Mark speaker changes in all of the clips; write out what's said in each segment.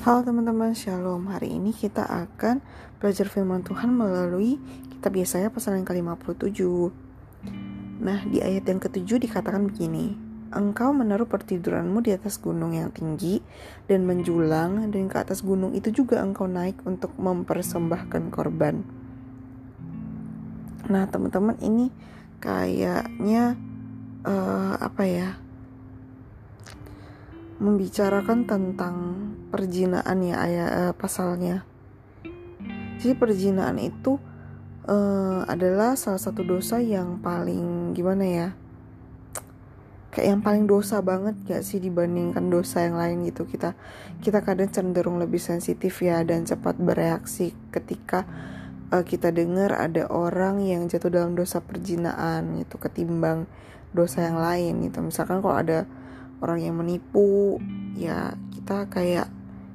Speaker 1: Halo teman-teman, Shalom. Hari ini kita akan belajar firman Tuhan melalui kitab Yesaya pasal yang ke-57. Nah, di ayat yang ketujuh dikatakan begini. Engkau menaruh pertiduranmu di atas gunung yang tinggi dan menjulang dan ke atas gunung itu juga engkau naik untuk mempersembahkan korban. Nah, teman-teman ini kayaknya uh, apa ya? Membicarakan tentang perjinaan ya ayat uh, pasalnya. Jadi perjinaan itu uh, adalah salah satu dosa yang paling gimana ya? Kayak yang paling dosa banget gak sih dibandingkan dosa yang lain gitu kita kita kadang cenderung lebih sensitif ya dan cepat bereaksi ketika uh, kita dengar ada orang yang jatuh dalam dosa perjinaan gitu ketimbang dosa yang lain gitu misalkan kalau ada orang yang menipu ya kita kayak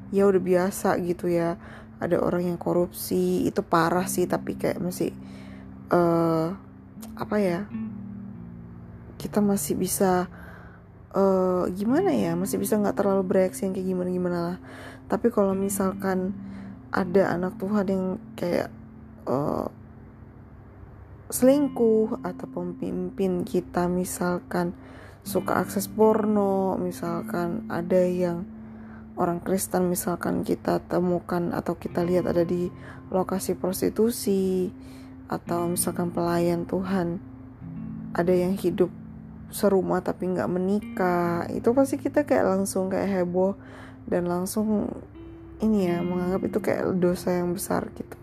Speaker 1: ya udah biasa gitu ya. Ada orang yang korupsi itu parah sih tapi kayak masih uh, apa ya kita masih bisa uh, gimana ya masih bisa nggak terlalu bereaksi yang kayak gimana gimana lah. Tapi kalau misalkan ada anak Tuhan yang kayak uh, selingkuh atau pemimpin kita misalkan suka akses porno misalkan ada yang orang Kristen misalkan kita temukan atau kita lihat ada di lokasi prostitusi atau misalkan pelayan Tuhan ada yang hidup serumah tapi nggak menikah itu pasti kita kayak langsung kayak heboh dan langsung ini ya menganggap itu kayak dosa yang besar gitu.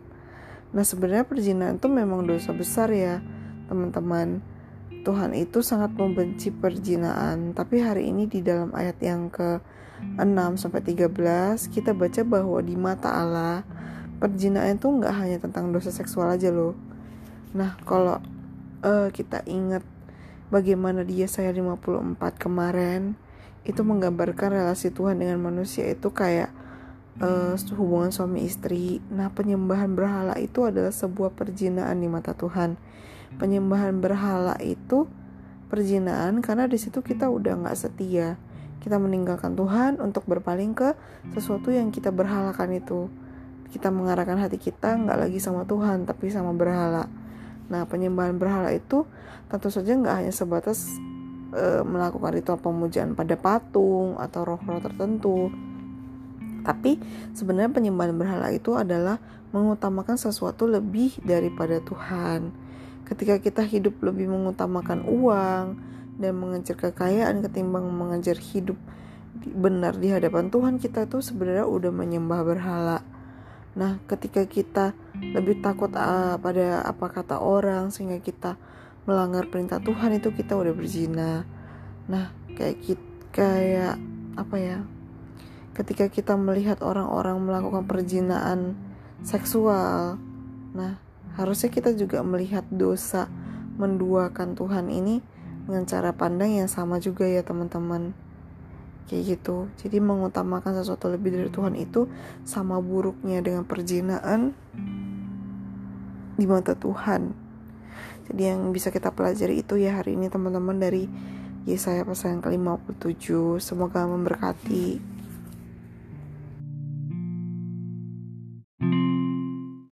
Speaker 1: Nah sebenarnya perzinahan itu memang dosa besar ya teman-teman Tuhan itu sangat membenci perjinaan. Tapi hari ini di dalam ayat yang ke-6 sampai 13 kita baca bahwa di mata Allah perjinaan itu nggak hanya tentang dosa seksual aja loh. Nah, kalau uh, kita ingat bagaimana dia saya 54 kemarin itu menggambarkan relasi Tuhan dengan manusia itu kayak uh, hubungan suami istri. Nah, penyembahan berhala itu adalah sebuah perjinaan di mata Tuhan. Penyembahan berhala itu perjinaan karena di situ kita udah nggak setia. Kita meninggalkan Tuhan untuk berpaling ke sesuatu yang kita berhalakan itu. Kita mengarahkan hati kita nggak lagi sama Tuhan tapi sama berhala. Nah penyembahan berhala itu tentu saja nggak hanya sebatas e, melakukan ritual pemujaan pada patung atau roh-roh tertentu tapi sebenarnya penyembahan berhala itu adalah mengutamakan sesuatu lebih daripada Tuhan Ketika kita hidup lebih mengutamakan uang dan mengejar kekayaan ketimbang mengejar hidup benar di hadapan Tuhan, kita tuh sebenarnya udah menyembah berhala. Nah, ketika kita lebih takut uh, pada apa kata orang sehingga kita melanggar perintah Tuhan itu kita udah berzina. Nah, kayak kita, kayak apa ya? Ketika kita melihat orang-orang melakukan perjinaan seksual, nah harusnya kita juga melihat dosa menduakan Tuhan ini dengan cara pandang yang sama juga ya teman-teman. Kayak gitu. Jadi mengutamakan sesuatu lebih dari Tuhan itu sama buruknya dengan perjinaan di mata Tuhan. Jadi yang bisa kita pelajari itu ya hari ini teman-teman dari Yesaya pasal yang ke-57 semoga memberkati